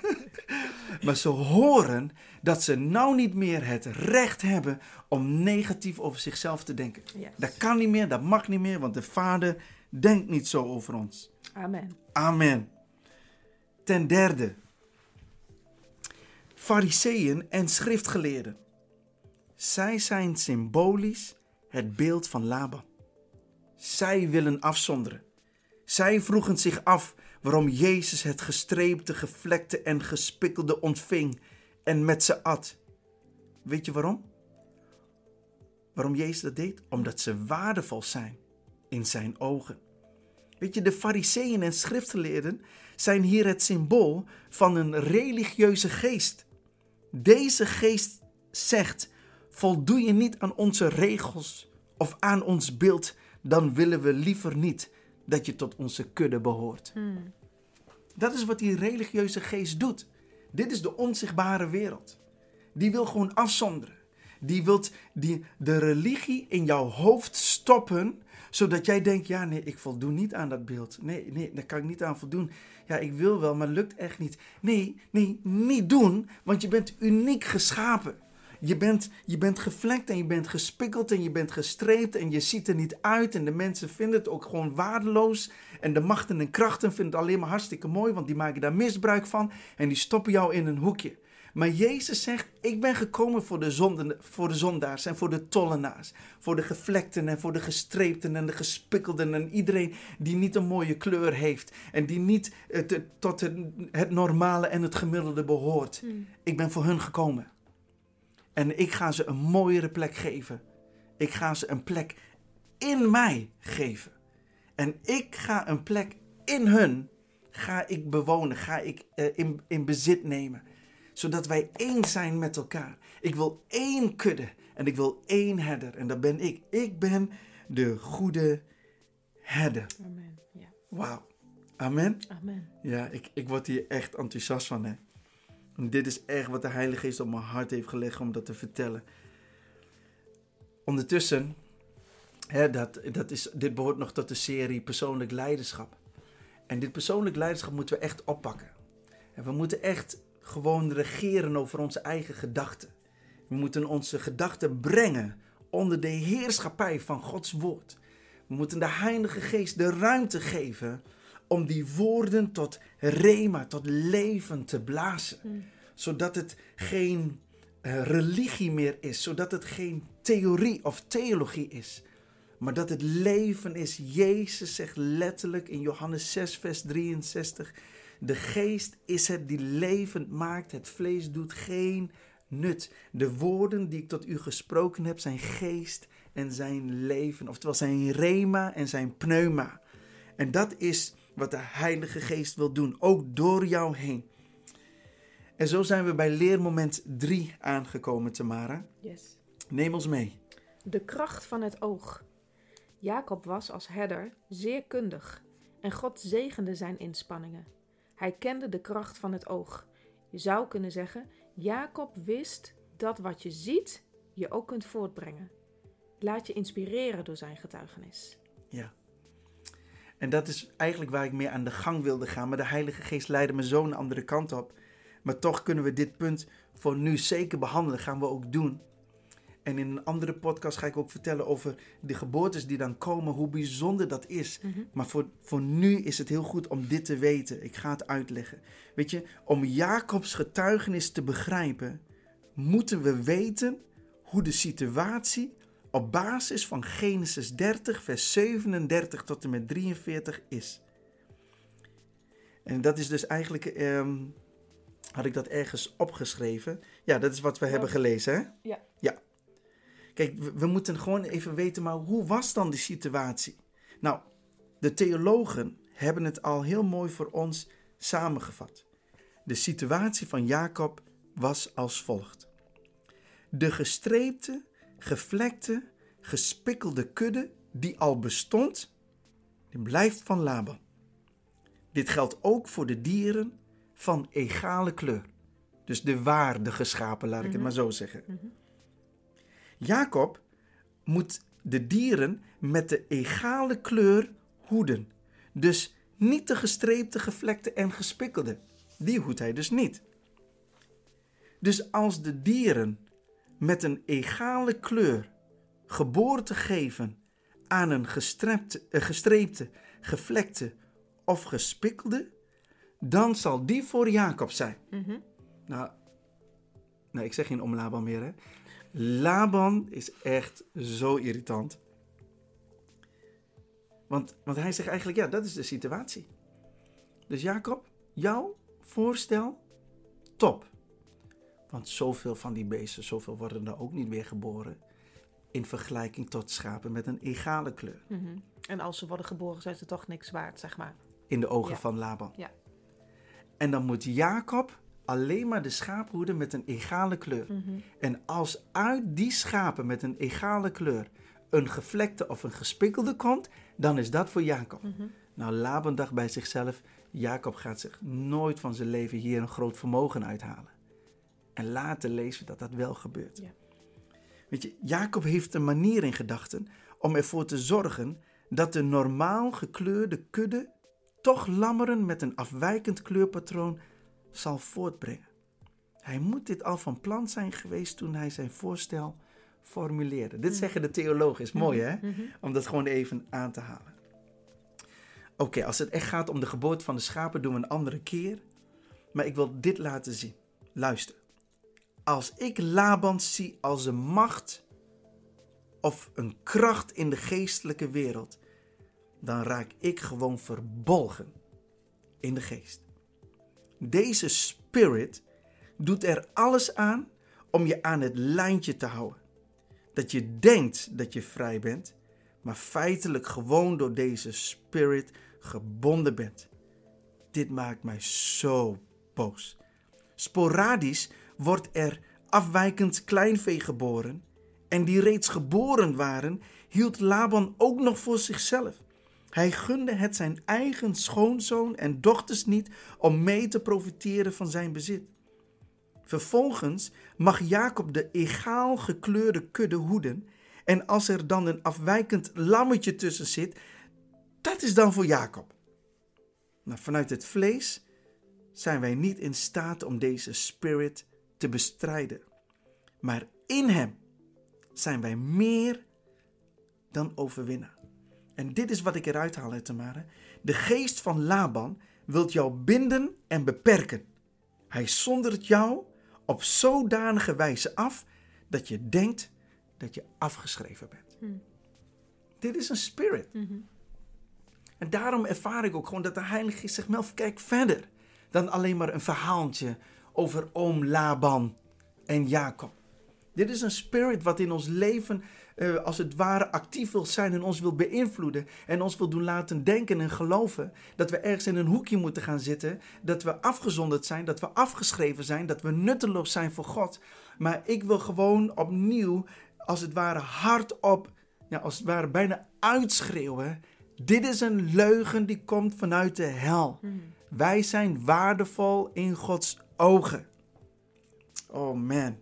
maar ze horen dat ze nou niet meer het recht hebben om negatief over zichzelf te denken. Yes. Dat kan niet meer, dat mag niet meer, want de Vader denkt niet zo over ons. Amen. Amen. Ten derde, Fariseeën en schriftgeleerden. Zij zijn symbolisch het beeld van Laban. Zij willen afzonderen. Zij vroegen zich af waarom Jezus het gestreepte, gevlekte en gespikkelde ontving en met ze at. Weet je waarom? Waarom Jezus dat deed? Omdat ze waardevol zijn in zijn ogen. Weet je, de fariseeën en schriftgeleerden zijn hier het symbool van een religieuze geest. Deze geest zegt, voldoe je niet aan onze regels of aan ons beeld, dan willen we liever niet dat je tot onze kudde behoort. Hmm. Dat is wat die religieuze geest doet. Dit is de onzichtbare wereld. Die wil gewoon afzonderen. Die wil die, de religie in jouw hoofd stoppen, zodat jij denkt, ja nee, ik voldoen niet aan dat beeld. Nee, nee, daar kan ik niet aan voldoen. Ja, ik wil wel, maar lukt echt niet. Nee, nee, niet doen, want je bent uniek geschapen. Je bent, je bent gevlekt en je bent gespikkeld en je bent gestreept en je ziet er niet uit. En de mensen vinden het ook gewoon waardeloos. En de machten en krachten vinden het alleen maar hartstikke mooi, want die maken daar misbruik van. En die stoppen jou in een hoekje. Maar Jezus zegt: Ik ben gekomen voor de, zonden, voor de zondaars en voor de tollenaars. Voor de gevlekten en voor de gestreepten en de gespikkelden. En iedereen die niet een mooie kleur heeft. En die niet het, tot het, het, normale en het gemiddelde behoort. Hmm. Ik ben voor hun gekomen. En ik ga ze een mooiere plek geven. Ik ga ze een plek in mij geven. En ik ga een plek in hun, ga ik bewonen, ga ik uh, in, in bezit nemen. Zodat wij één zijn met elkaar. Ik wil één kudde en ik wil één herder. En dat ben ik. Ik ben de goede herder. Amen. Ja. Wauw. Amen. Amen. Ja, ik, ik word hier echt enthousiast van. Hè. Dit is echt wat de Heilige Geest op mijn hart heeft gelegd om dat te vertellen. Ondertussen, hè, dat, dat is, dit behoort nog tot de serie persoonlijk leiderschap. En dit persoonlijk leiderschap moeten we echt oppakken. En we moeten echt gewoon regeren over onze eigen gedachten. We moeten onze gedachten brengen onder de heerschappij van Gods woord. We moeten de Heilige Geest de ruimte geven om die woorden tot rema, tot leven te blazen. Hmm. Zodat het geen uh, religie meer is, zodat het geen theorie of theologie is, maar dat het leven is. Jezus zegt letterlijk in Johannes 6, vers 63, de geest is het die levend maakt, het vlees doet geen nut. De woorden die ik tot u gesproken heb zijn geest en zijn leven, oftewel zijn rema en zijn pneuma. En dat is wat de Heilige Geest wil doen, ook door jou heen. En zo zijn we bij leermoment 3 aangekomen, Tamara. Yes. Neem ons mee. De kracht van het oog. Jacob was als herder zeer kundig en God zegende zijn inspanningen. Hij kende de kracht van het oog. Je zou kunnen zeggen, Jacob wist dat wat je ziet je ook kunt voortbrengen. Laat je inspireren door zijn getuigenis. Ja. En dat is eigenlijk waar ik mee aan de gang wilde gaan. Maar de Heilige Geest leidde me zo een andere kant op. Maar toch kunnen we dit punt voor nu zeker behandelen. Gaan we ook doen. En in een andere podcast ga ik ook vertellen over de geboortes die dan komen. Hoe bijzonder dat is. Mhm. Maar voor, voor nu is het heel goed om dit te weten. Ik ga het uitleggen. Weet je, om Jacobs getuigenis te begrijpen, moeten we weten hoe de situatie op basis van Genesis 30, vers 37 tot en met 43 is. En dat is dus eigenlijk, ehm, had ik dat ergens opgeschreven? Ja, dat is wat we Ja. hebben gelezen, hè? Ja. Ja. Kijk, we, we moeten gewoon even weten, maar hoe was dan de situatie? Nou, de theologen hebben het al heel mooi voor ons samengevat. De situatie van Jacob was als volgt. De gestreepte, gevlekte, gespikkelde kudde die al bestond, die blijft van Laban. Dit geldt ook voor de dieren van egale kleur. Dus de waardige schapen, laat ik het Mhm. maar zo zeggen. Mhm. Jacob moet de dieren met de egale kleur hoeden. Dus niet de gestreepte, gevlekte en gespikkelde. Die hoedt hij dus niet. Dus als de dieren met een egale kleur geboorte geven aan een gestrepte, eh, gestreepte, gevlekte of gespikkelde, dan zal die voor Jacob zijn. Mhm. Nou, nou, ik zeg geen om Laban meer, hè. Laban is echt zo irritant. Want, want hij zegt eigenlijk, ja, dat is de situatie. Dus Jacob, jouw voorstel, top. Want zoveel van die beesten, zoveel worden er ook niet meer geboren. In vergelijking tot schapen met een egale kleur. Mhm. En als ze worden geboren, zijn ze toch niks waard, zeg maar. In de ogen Ja. van Laban. Ja. En dan moet Jacob alleen maar de schapen hoeden met een egale kleur. En als uit die schapen met een egale kleur een gevlekte of een gespikkelde komt, dan is dat voor Jacob. Nou, Laban dacht bij zichzelf, Jacob gaat zich nooit van zijn leven hier een groot vermogen uithalen. En later lezen we dat dat wel gebeurt. Ja. Weet je, Jacob heeft een manier in gedachten om ervoor te zorgen dat de normaal gekleurde kudde toch lammeren met een afwijkend kleurpatroon zal voortbrengen. Hij moet dit al van plan zijn geweest toen hij zijn voorstel formuleerde. Dit zeggen de theologen, is mooi hè? Om dat gewoon even aan te halen. Oké, als het echt gaat om de geboorte van de schapen, doen we een andere keer. Maar ik wil dit laten zien. Luister. Als ik Laban zie als een macht of een kracht in de geestelijke wereld, dan raak ik gewoon verbolgen in de geest. Deze spirit doet er alles aan om je aan het lijntje te houden. Dat je denkt dat je vrij bent, maar feitelijk gewoon door deze spirit gebonden bent. Dit maakt mij zo boos. Sporadisch wordt er afwijkend kleinvee geboren. En die reeds geboren waren, hield Laban ook nog voor zichzelf. Hij gunde het zijn eigen schoonzoon en dochters niet om mee te profiteren van zijn bezit. Vervolgens mag Jacob de egaal gekleurde kudde hoeden. En als er dan een afwijkend lammetje tussen zit, dat is dan voor Jacob. Maar vanuit het vlees zijn wij niet in staat om deze spirit te bestrijden. Maar in hem zijn wij meer dan overwinnaar. En dit is wat ik eruit haal, hè, Tamara. De geest van Laban wilt jou binden en beperken. Hij zondert jou op zodanige wijze af dat je denkt dat je afgeschreven bent. Dit is een spirit. En daarom ervaar ik ook gewoon dat de Heilige Geest zegt: Melf, kijk verder dan alleen maar een verhaaltje over oom Laban en Jacob. Dit is een spirit wat in ons leven uh, als het ware actief wil zijn en ons wil beïnvloeden. En ons wil doen laten denken en geloven dat we ergens in een hoekje moeten gaan zitten. Dat we afgezonderd zijn, dat we afgeschreven zijn, dat we nutteloos zijn voor God. Maar ik wil gewoon opnieuw, als het ware hardop, ja, als het ware bijna uitschreeuwen. Dit is een leugen die komt vanuit de hel. Wij zijn waardevol in Gods ogen. Oh man.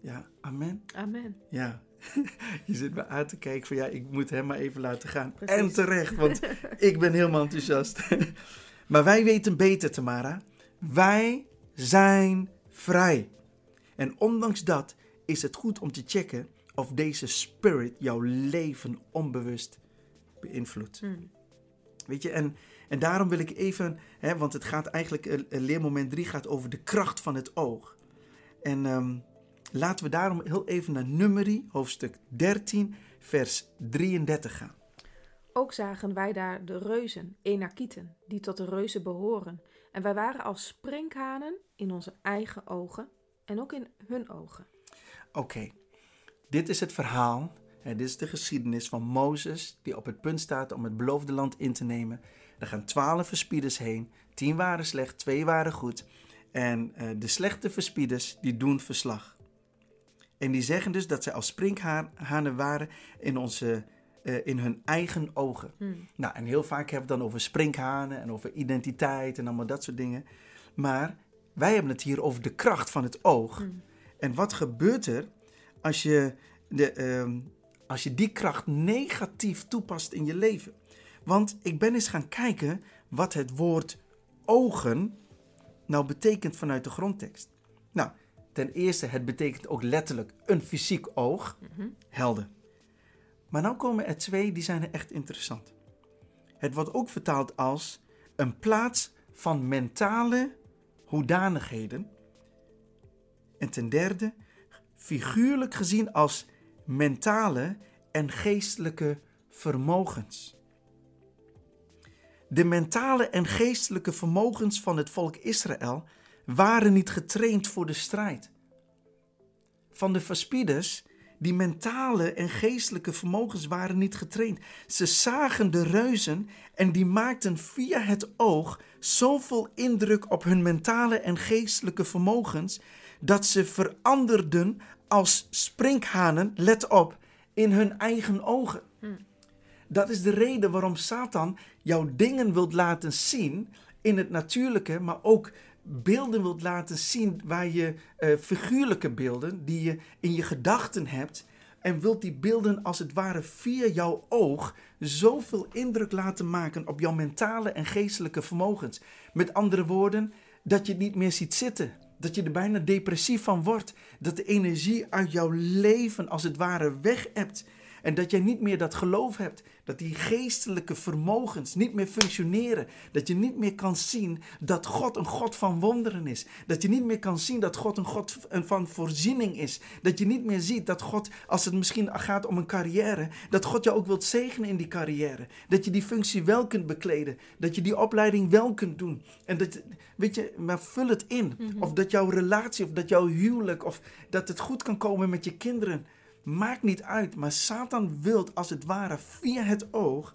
Ja, amen. Amen. Ja, je zit me aan te kijken van ja, ik moet hem maar even laten gaan. En terecht, want ik ben helemaal enthousiast. maar wij weten beter, Tamara. Wij zijn vrij. En ondanks dat is het goed om te checken of deze spirit jouw leven onbewust beïnvloedt. Hmm. Weet je, en, en daarom wil ik even, hè, want het gaat eigenlijk, uh, leermoment 3 gaat over de kracht van het oog. En um, Laten we daarom heel even naar Nummerie, hoofdstuk 13, vers 33 gaan. Ook zagen wij daar de reuzen, Enakieten, die tot de reuzen behoren. En wij waren als sprinkhanen in onze eigen ogen en ook in hun ogen. Oké, okay. dit is het verhaal, dit is de geschiedenis van Mozes, die op het punt staat om het beloofde land in te nemen. Er gaan twaalf verspieders heen, tien waren slecht, twee waren goed. En uh, de slechte verspieders, die doen verslag. En die zeggen dus dat zij als sprinkhanen waren in, onze, uh, in hun eigen ogen. Hmm. Nou, en heel vaak hebben we het dan over sprinkhanen en over identiteit en allemaal dat soort dingen. Maar wij hebben het hier over de kracht van het oog. Hmm. En wat gebeurt er als je, de, uh, als je die kracht negatief toepast in je leven? Want ik ben eens gaan kijken wat het woord ogen nou betekent vanuit de grondtekst. Nou, Ten eerste, het betekent ook letterlijk een fysiek oog. Helder. Maar nou komen er twee die zijn echt interessant. Het wordt ook vertaald als een plaats van mentale hoedanigheden. En ten derde, figuurlijk gezien als mentale en geestelijke vermogens. De mentale en geestelijke vermogens van het volk Israël waren niet getraind voor de strijd. Van de verspieders, Die mentale en geestelijke vermogens waren niet getraind. Ze zagen de reuzen en die maakten via het oog zoveel indruk op hun mentale en geestelijke vermogens dat ze veranderden als sprinkhanen, let op, in hun eigen ogen. Dat is de reden waarom Satan jouw dingen wilt laten zien in het natuurlijke, maar ook beelden wilt laten zien waar je uh, figuurlijke beelden die je in je gedachten hebt en wilt die beelden als het ware via jouw oog zoveel indruk laten maken op jouw mentale en geestelijke vermogens. Met andere woorden, dat je het niet meer ziet zitten. Dat je er bijna depressief van wordt. Dat de energie uit jouw leven als het ware weg hebt. En dat jij niet meer dat geloof hebt. Dat die geestelijke vermogens niet meer functioneren. Dat je niet meer kan zien dat God een God van wonderen is. Dat je niet meer kan zien dat God een God van voorziening is. Dat je niet meer ziet dat God, als het misschien gaat om een carrière, dat God jou ook wilt zegenen in die carrière. Dat je die functie wel kunt bekleden. Dat je die opleiding wel kunt doen. En dat, weet je, maar vul het in. Mhm. Of dat jouw relatie, of dat jouw huwelijk, of dat het goed kan komen met je kinderen. Maakt niet uit, maar Satan wil als het ware via het oog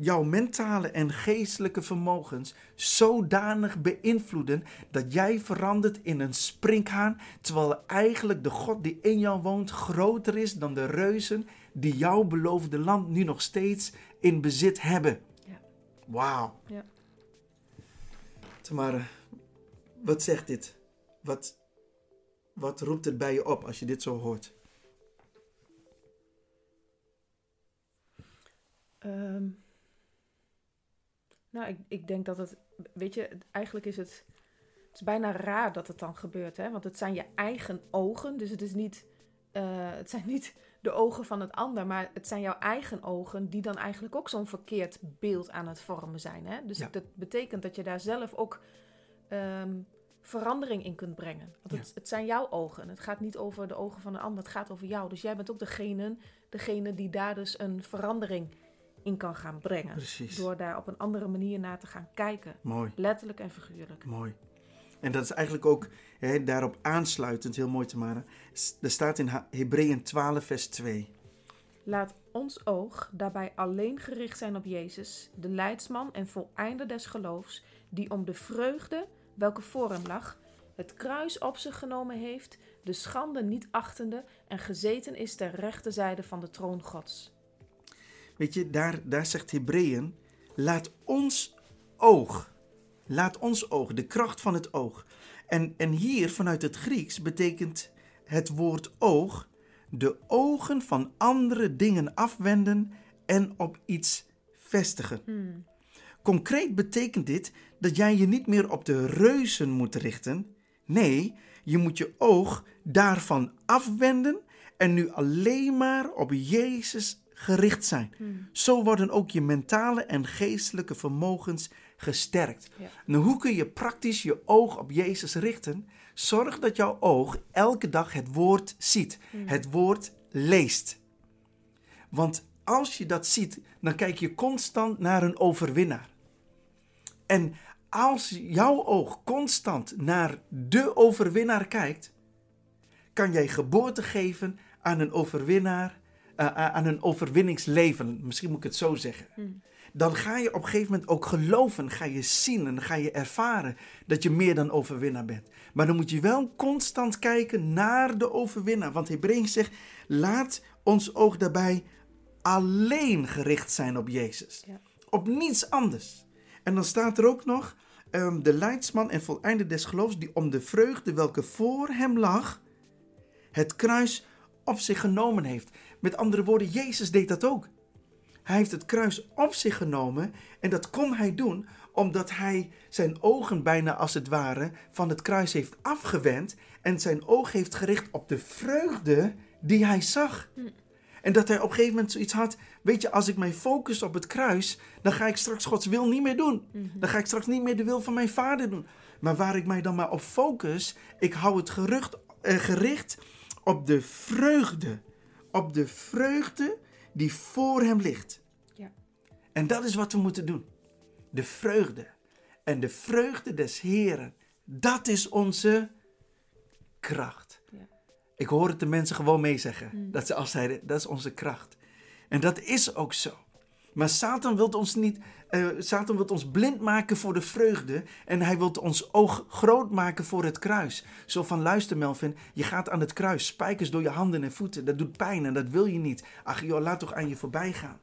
jouw mentale en geestelijke vermogens zodanig beïnvloeden dat jij verandert in een sprinkhaan, terwijl eigenlijk de God die in jou woont groter is dan de reuzen die jouw beloofde land nu nog steeds in bezit hebben. Ja. Wauw. Ja. Tamara, wat zegt dit? Wat, wat roept het bij je op als je dit zo hoort? Ehm, nou, ik, ik denk dat het, weet je, eigenlijk is het, het is bijna raar dat het dan gebeurt, hè? Want het zijn je eigen ogen, dus het is niet, eh, het zijn niet de ogen van het ander, maar het zijn jouw eigen ogen die dan eigenlijk ook zo'n verkeerd beeld aan het vormen zijn, hè? Dus Ja. dat betekent dat je daar zelf ook ehm, verandering in kunt brengen. Want het, het zijn jouw ogen. Het gaat niet over de ogen van een ander, het gaat over jou. Dus jij bent ook degene, degene die daar dus een verandering in kan gaan brengen. Precies. Door daar op een andere manier naar te gaan kijken. Mooi, Letterlijk en figuurlijk. mooi. En dat is eigenlijk ook hè, daarop aansluitend heel mooi, Tamara. S- Er staat in Hebreeën 12, vers 2. Laat ons oog daarbij alleen gericht zijn op Jezus, de leidsman en voleinder des geloofs, die om de vreugde, welke voor hem lag, het kruis op zich genomen heeft, de schande niet achtende en gezeten is ter rechterzijde van de troon Gods. Weet je, daar, daar zegt Hebreeën, laat ons oog, laat ons oog, de kracht van het oog. En, en hier vanuit het Grieks betekent het woord oog de ogen van andere dingen afwenden en op iets vestigen. Concreet betekent dit dat jij je niet meer op de reuzen moet richten. Nee, je moet je oog daarvan afwenden en nu alleen maar op Jezus gericht zijn. Zo worden ook je mentale en geestelijke vermogens gesterkt. Ja. Nou, hoe kun je praktisch je oog op Jezus richten? Zorg dat jouw oog elke dag het woord ziet, het woord leest. Want als je dat ziet, dan kijk je constant naar een overwinnaar. En als jouw oog constant naar de overwinnaar kijkt, kan jij geboorte geven aan een overwinnaar, aan een overwinningsleven. Misschien moet ik het zo zeggen. Dan ga je op een gegeven moment ook geloven, ga je zien en ga je ervaren dat je meer dan overwinnaar bent. Maar dan moet je wel constant kijken naar de overwinnaar. Want Hebreeën zegt, laat ons oog daarbij alleen gericht zijn op Jezus. Ja. Op niets anders. En dan staat er ook nog, ehm, de leidsman en voleinde des geloofs, die om de vreugde welke voor hem lag, het kruis op zich genomen heeft. Met andere woorden, Jezus deed dat ook. Hij heeft het kruis op zich genomen en dat kon hij doen omdat hij zijn ogen bijna als het ware van het kruis heeft afgewend en zijn oog heeft gericht op de vreugde die hij zag. En dat hij op een gegeven moment zoiets had, weet je, als ik mij focus op het kruis, dan ga ik straks Gods wil niet meer doen. Dan ga ik straks niet meer de wil van mijn vader doen. Maar waar ik mij dan maar op focus, ik hou het gerucht, eh, gericht op de vreugde. Op de vreugde die voor hem ligt. Ja. En dat is wat we moeten doen. De vreugde. En de vreugde des Heren, dat is onze kracht. Ja. Ik hoor het de mensen gewoon meezeggen. Mm. Dat ze afzeiden, dat is onze kracht. En dat is ook zo. Maar Satan wil ons niet, eh, Satan wil ons blind maken voor de vreugde en hij wil ons oog groot maken voor het kruis. Zo van luister Melvin, je gaat aan het kruis, spijkers door je handen en voeten, dat doet pijn en dat wil je niet. Ach joh, laat toch aan je voorbij gaan.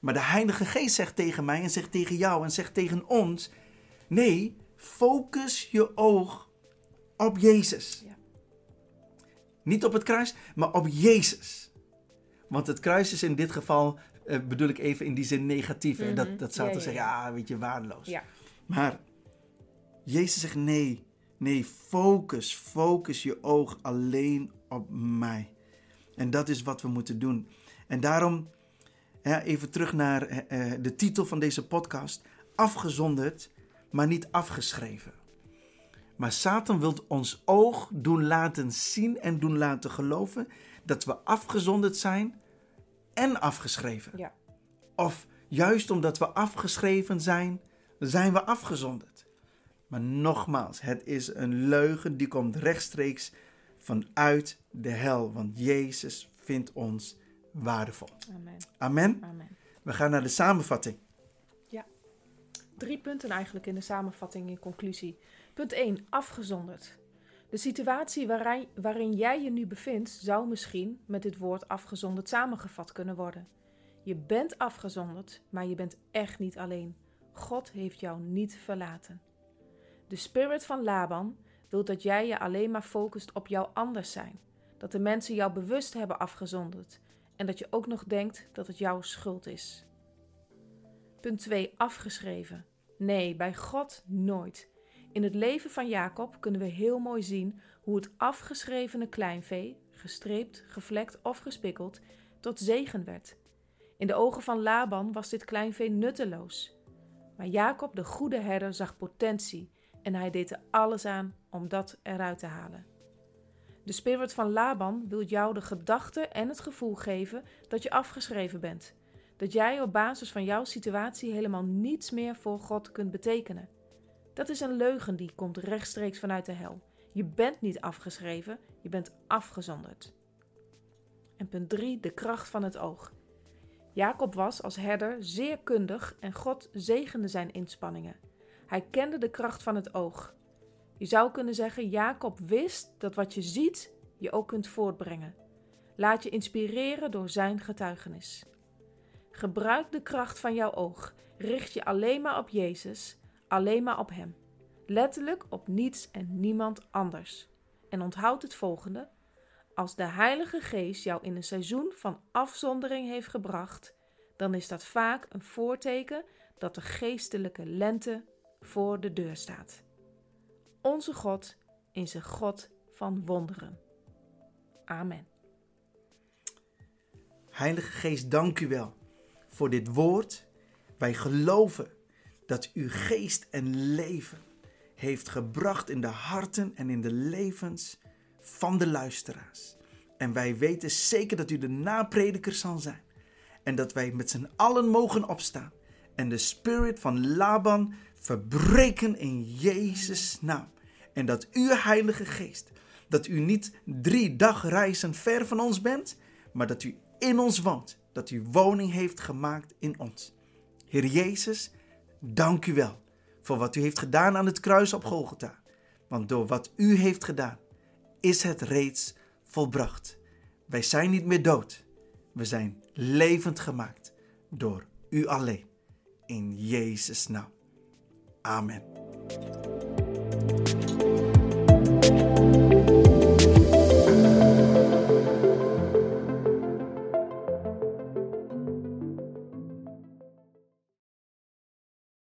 Maar de Heilige Geest zegt tegen mij en zegt tegen jou en zegt tegen ons, nee, focus je oog op Jezus. Ja. Niet op het kruis, maar op Jezus. Want het kruis is in dit geval, eh, bedoel ik even in die zin negatief. Mhm. Dat, dat Satan Ja, ja, zegt, ja. weet je, waardeloos. Maar Jezus zegt nee, nee, focus, focus je oog alleen op mij. En dat is wat we moeten doen. En daarom, even terug naar eh, eh, de titel van deze podcast, afgezonderd, maar niet afgeschreven. Maar Satan wil ons oog doen laten zien en doen laten geloven dat we afgezonderd zijn en afgeschreven. Ja. Of juist omdat we afgeschreven zijn, zijn we afgezonderd. Maar nogmaals, het is een leugen die komt rechtstreeks vanuit de hel. Want Jezus vindt ons waardevol. Amen. Amen. Amen. We gaan naar de samenvatting. Drie punten eigenlijk in de samenvatting in conclusie. Punt 1. Afgezonderd. De situatie waarin, jij je nu bevindt zou misschien met dit woord afgezonderd samengevat kunnen worden. Je bent afgezonderd, maar je bent echt niet alleen. God heeft jou niet verlaten. De spirit van Laban wil dat jij je alleen maar focust op jouw anders zijn. Dat de mensen jou bewust hebben afgezonderd en dat je ook nog denkt dat het jouw schuld is. Punt 2. Afgeschreven. Nee, bij God nooit. In het leven van Jacob kunnen we heel mooi zien hoe het afgeschrevene kleinvee, gestreept, gevlekt of gespikkeld, tot zegen werd. In de ogen van Laban was dit kleinvee nutteloos. Maar Jacob, de goede herder, zag potentie en hij deed er alles aan om dat eruit te halen. De spirit van Laban wil jou de gedachte en het gevoel geven dat je afgeschreven bent dat jij op basis van jouw situatie helemaal niets meer voor God kunt betekenen. Dat is een leugen die komt rechtstreeks vanuit de hel. Je bent niet afgeschreven, je bent afgezonderd. En punt 3, de kracht van het oog. Jacob was als herder zeer kundig en God zegende zijn inspanningen. Hij kende de kracht van het oog. Je zou kunnen zeggen, Jacob wist dat wat je ziet je ook kunt voortbrengen. Laat je inspireren door zijn getuigenis. Gebruik de kracht van jouw oog. Richt je alleen maar op Jezus, alleen maar op Hem. Letterlijk op niets en niemand anders. En onthoud het volgende: als de Heilige Geest jou in een seizoen van afzondering heeft gebracht, dan is dat vaak een voorteken dat de geestelijke lente voor de deur staat. Onze God is een God van wonderen. Amen. Heilige Geest, dank u wel voor dit woord. Wij geloven dat u geest en leven heeft gebracht in de harten en in de levens van de luisteraars. En wij weten zeker dat u de naprediker zal zijn. En dat wij met z'n allen mogen opstaan. En de spirit van Laban verbreken in Jezus' naam. En dat uw Heilige Geest, dat u niet drie dagreizen ver van ons bent, maar dat u in ons woont. Dat u woning heeft gemaakt in ons. Heer Jezus, dank u wel voor wat u heeft gedaan aan het kruis op Golgotha. Want door wat u heeft gedaan, is het reeds volbracht. Wij zijn niet meer dood. We zijn levend gemaakt door u alleen. In Jezus' naam. Amen.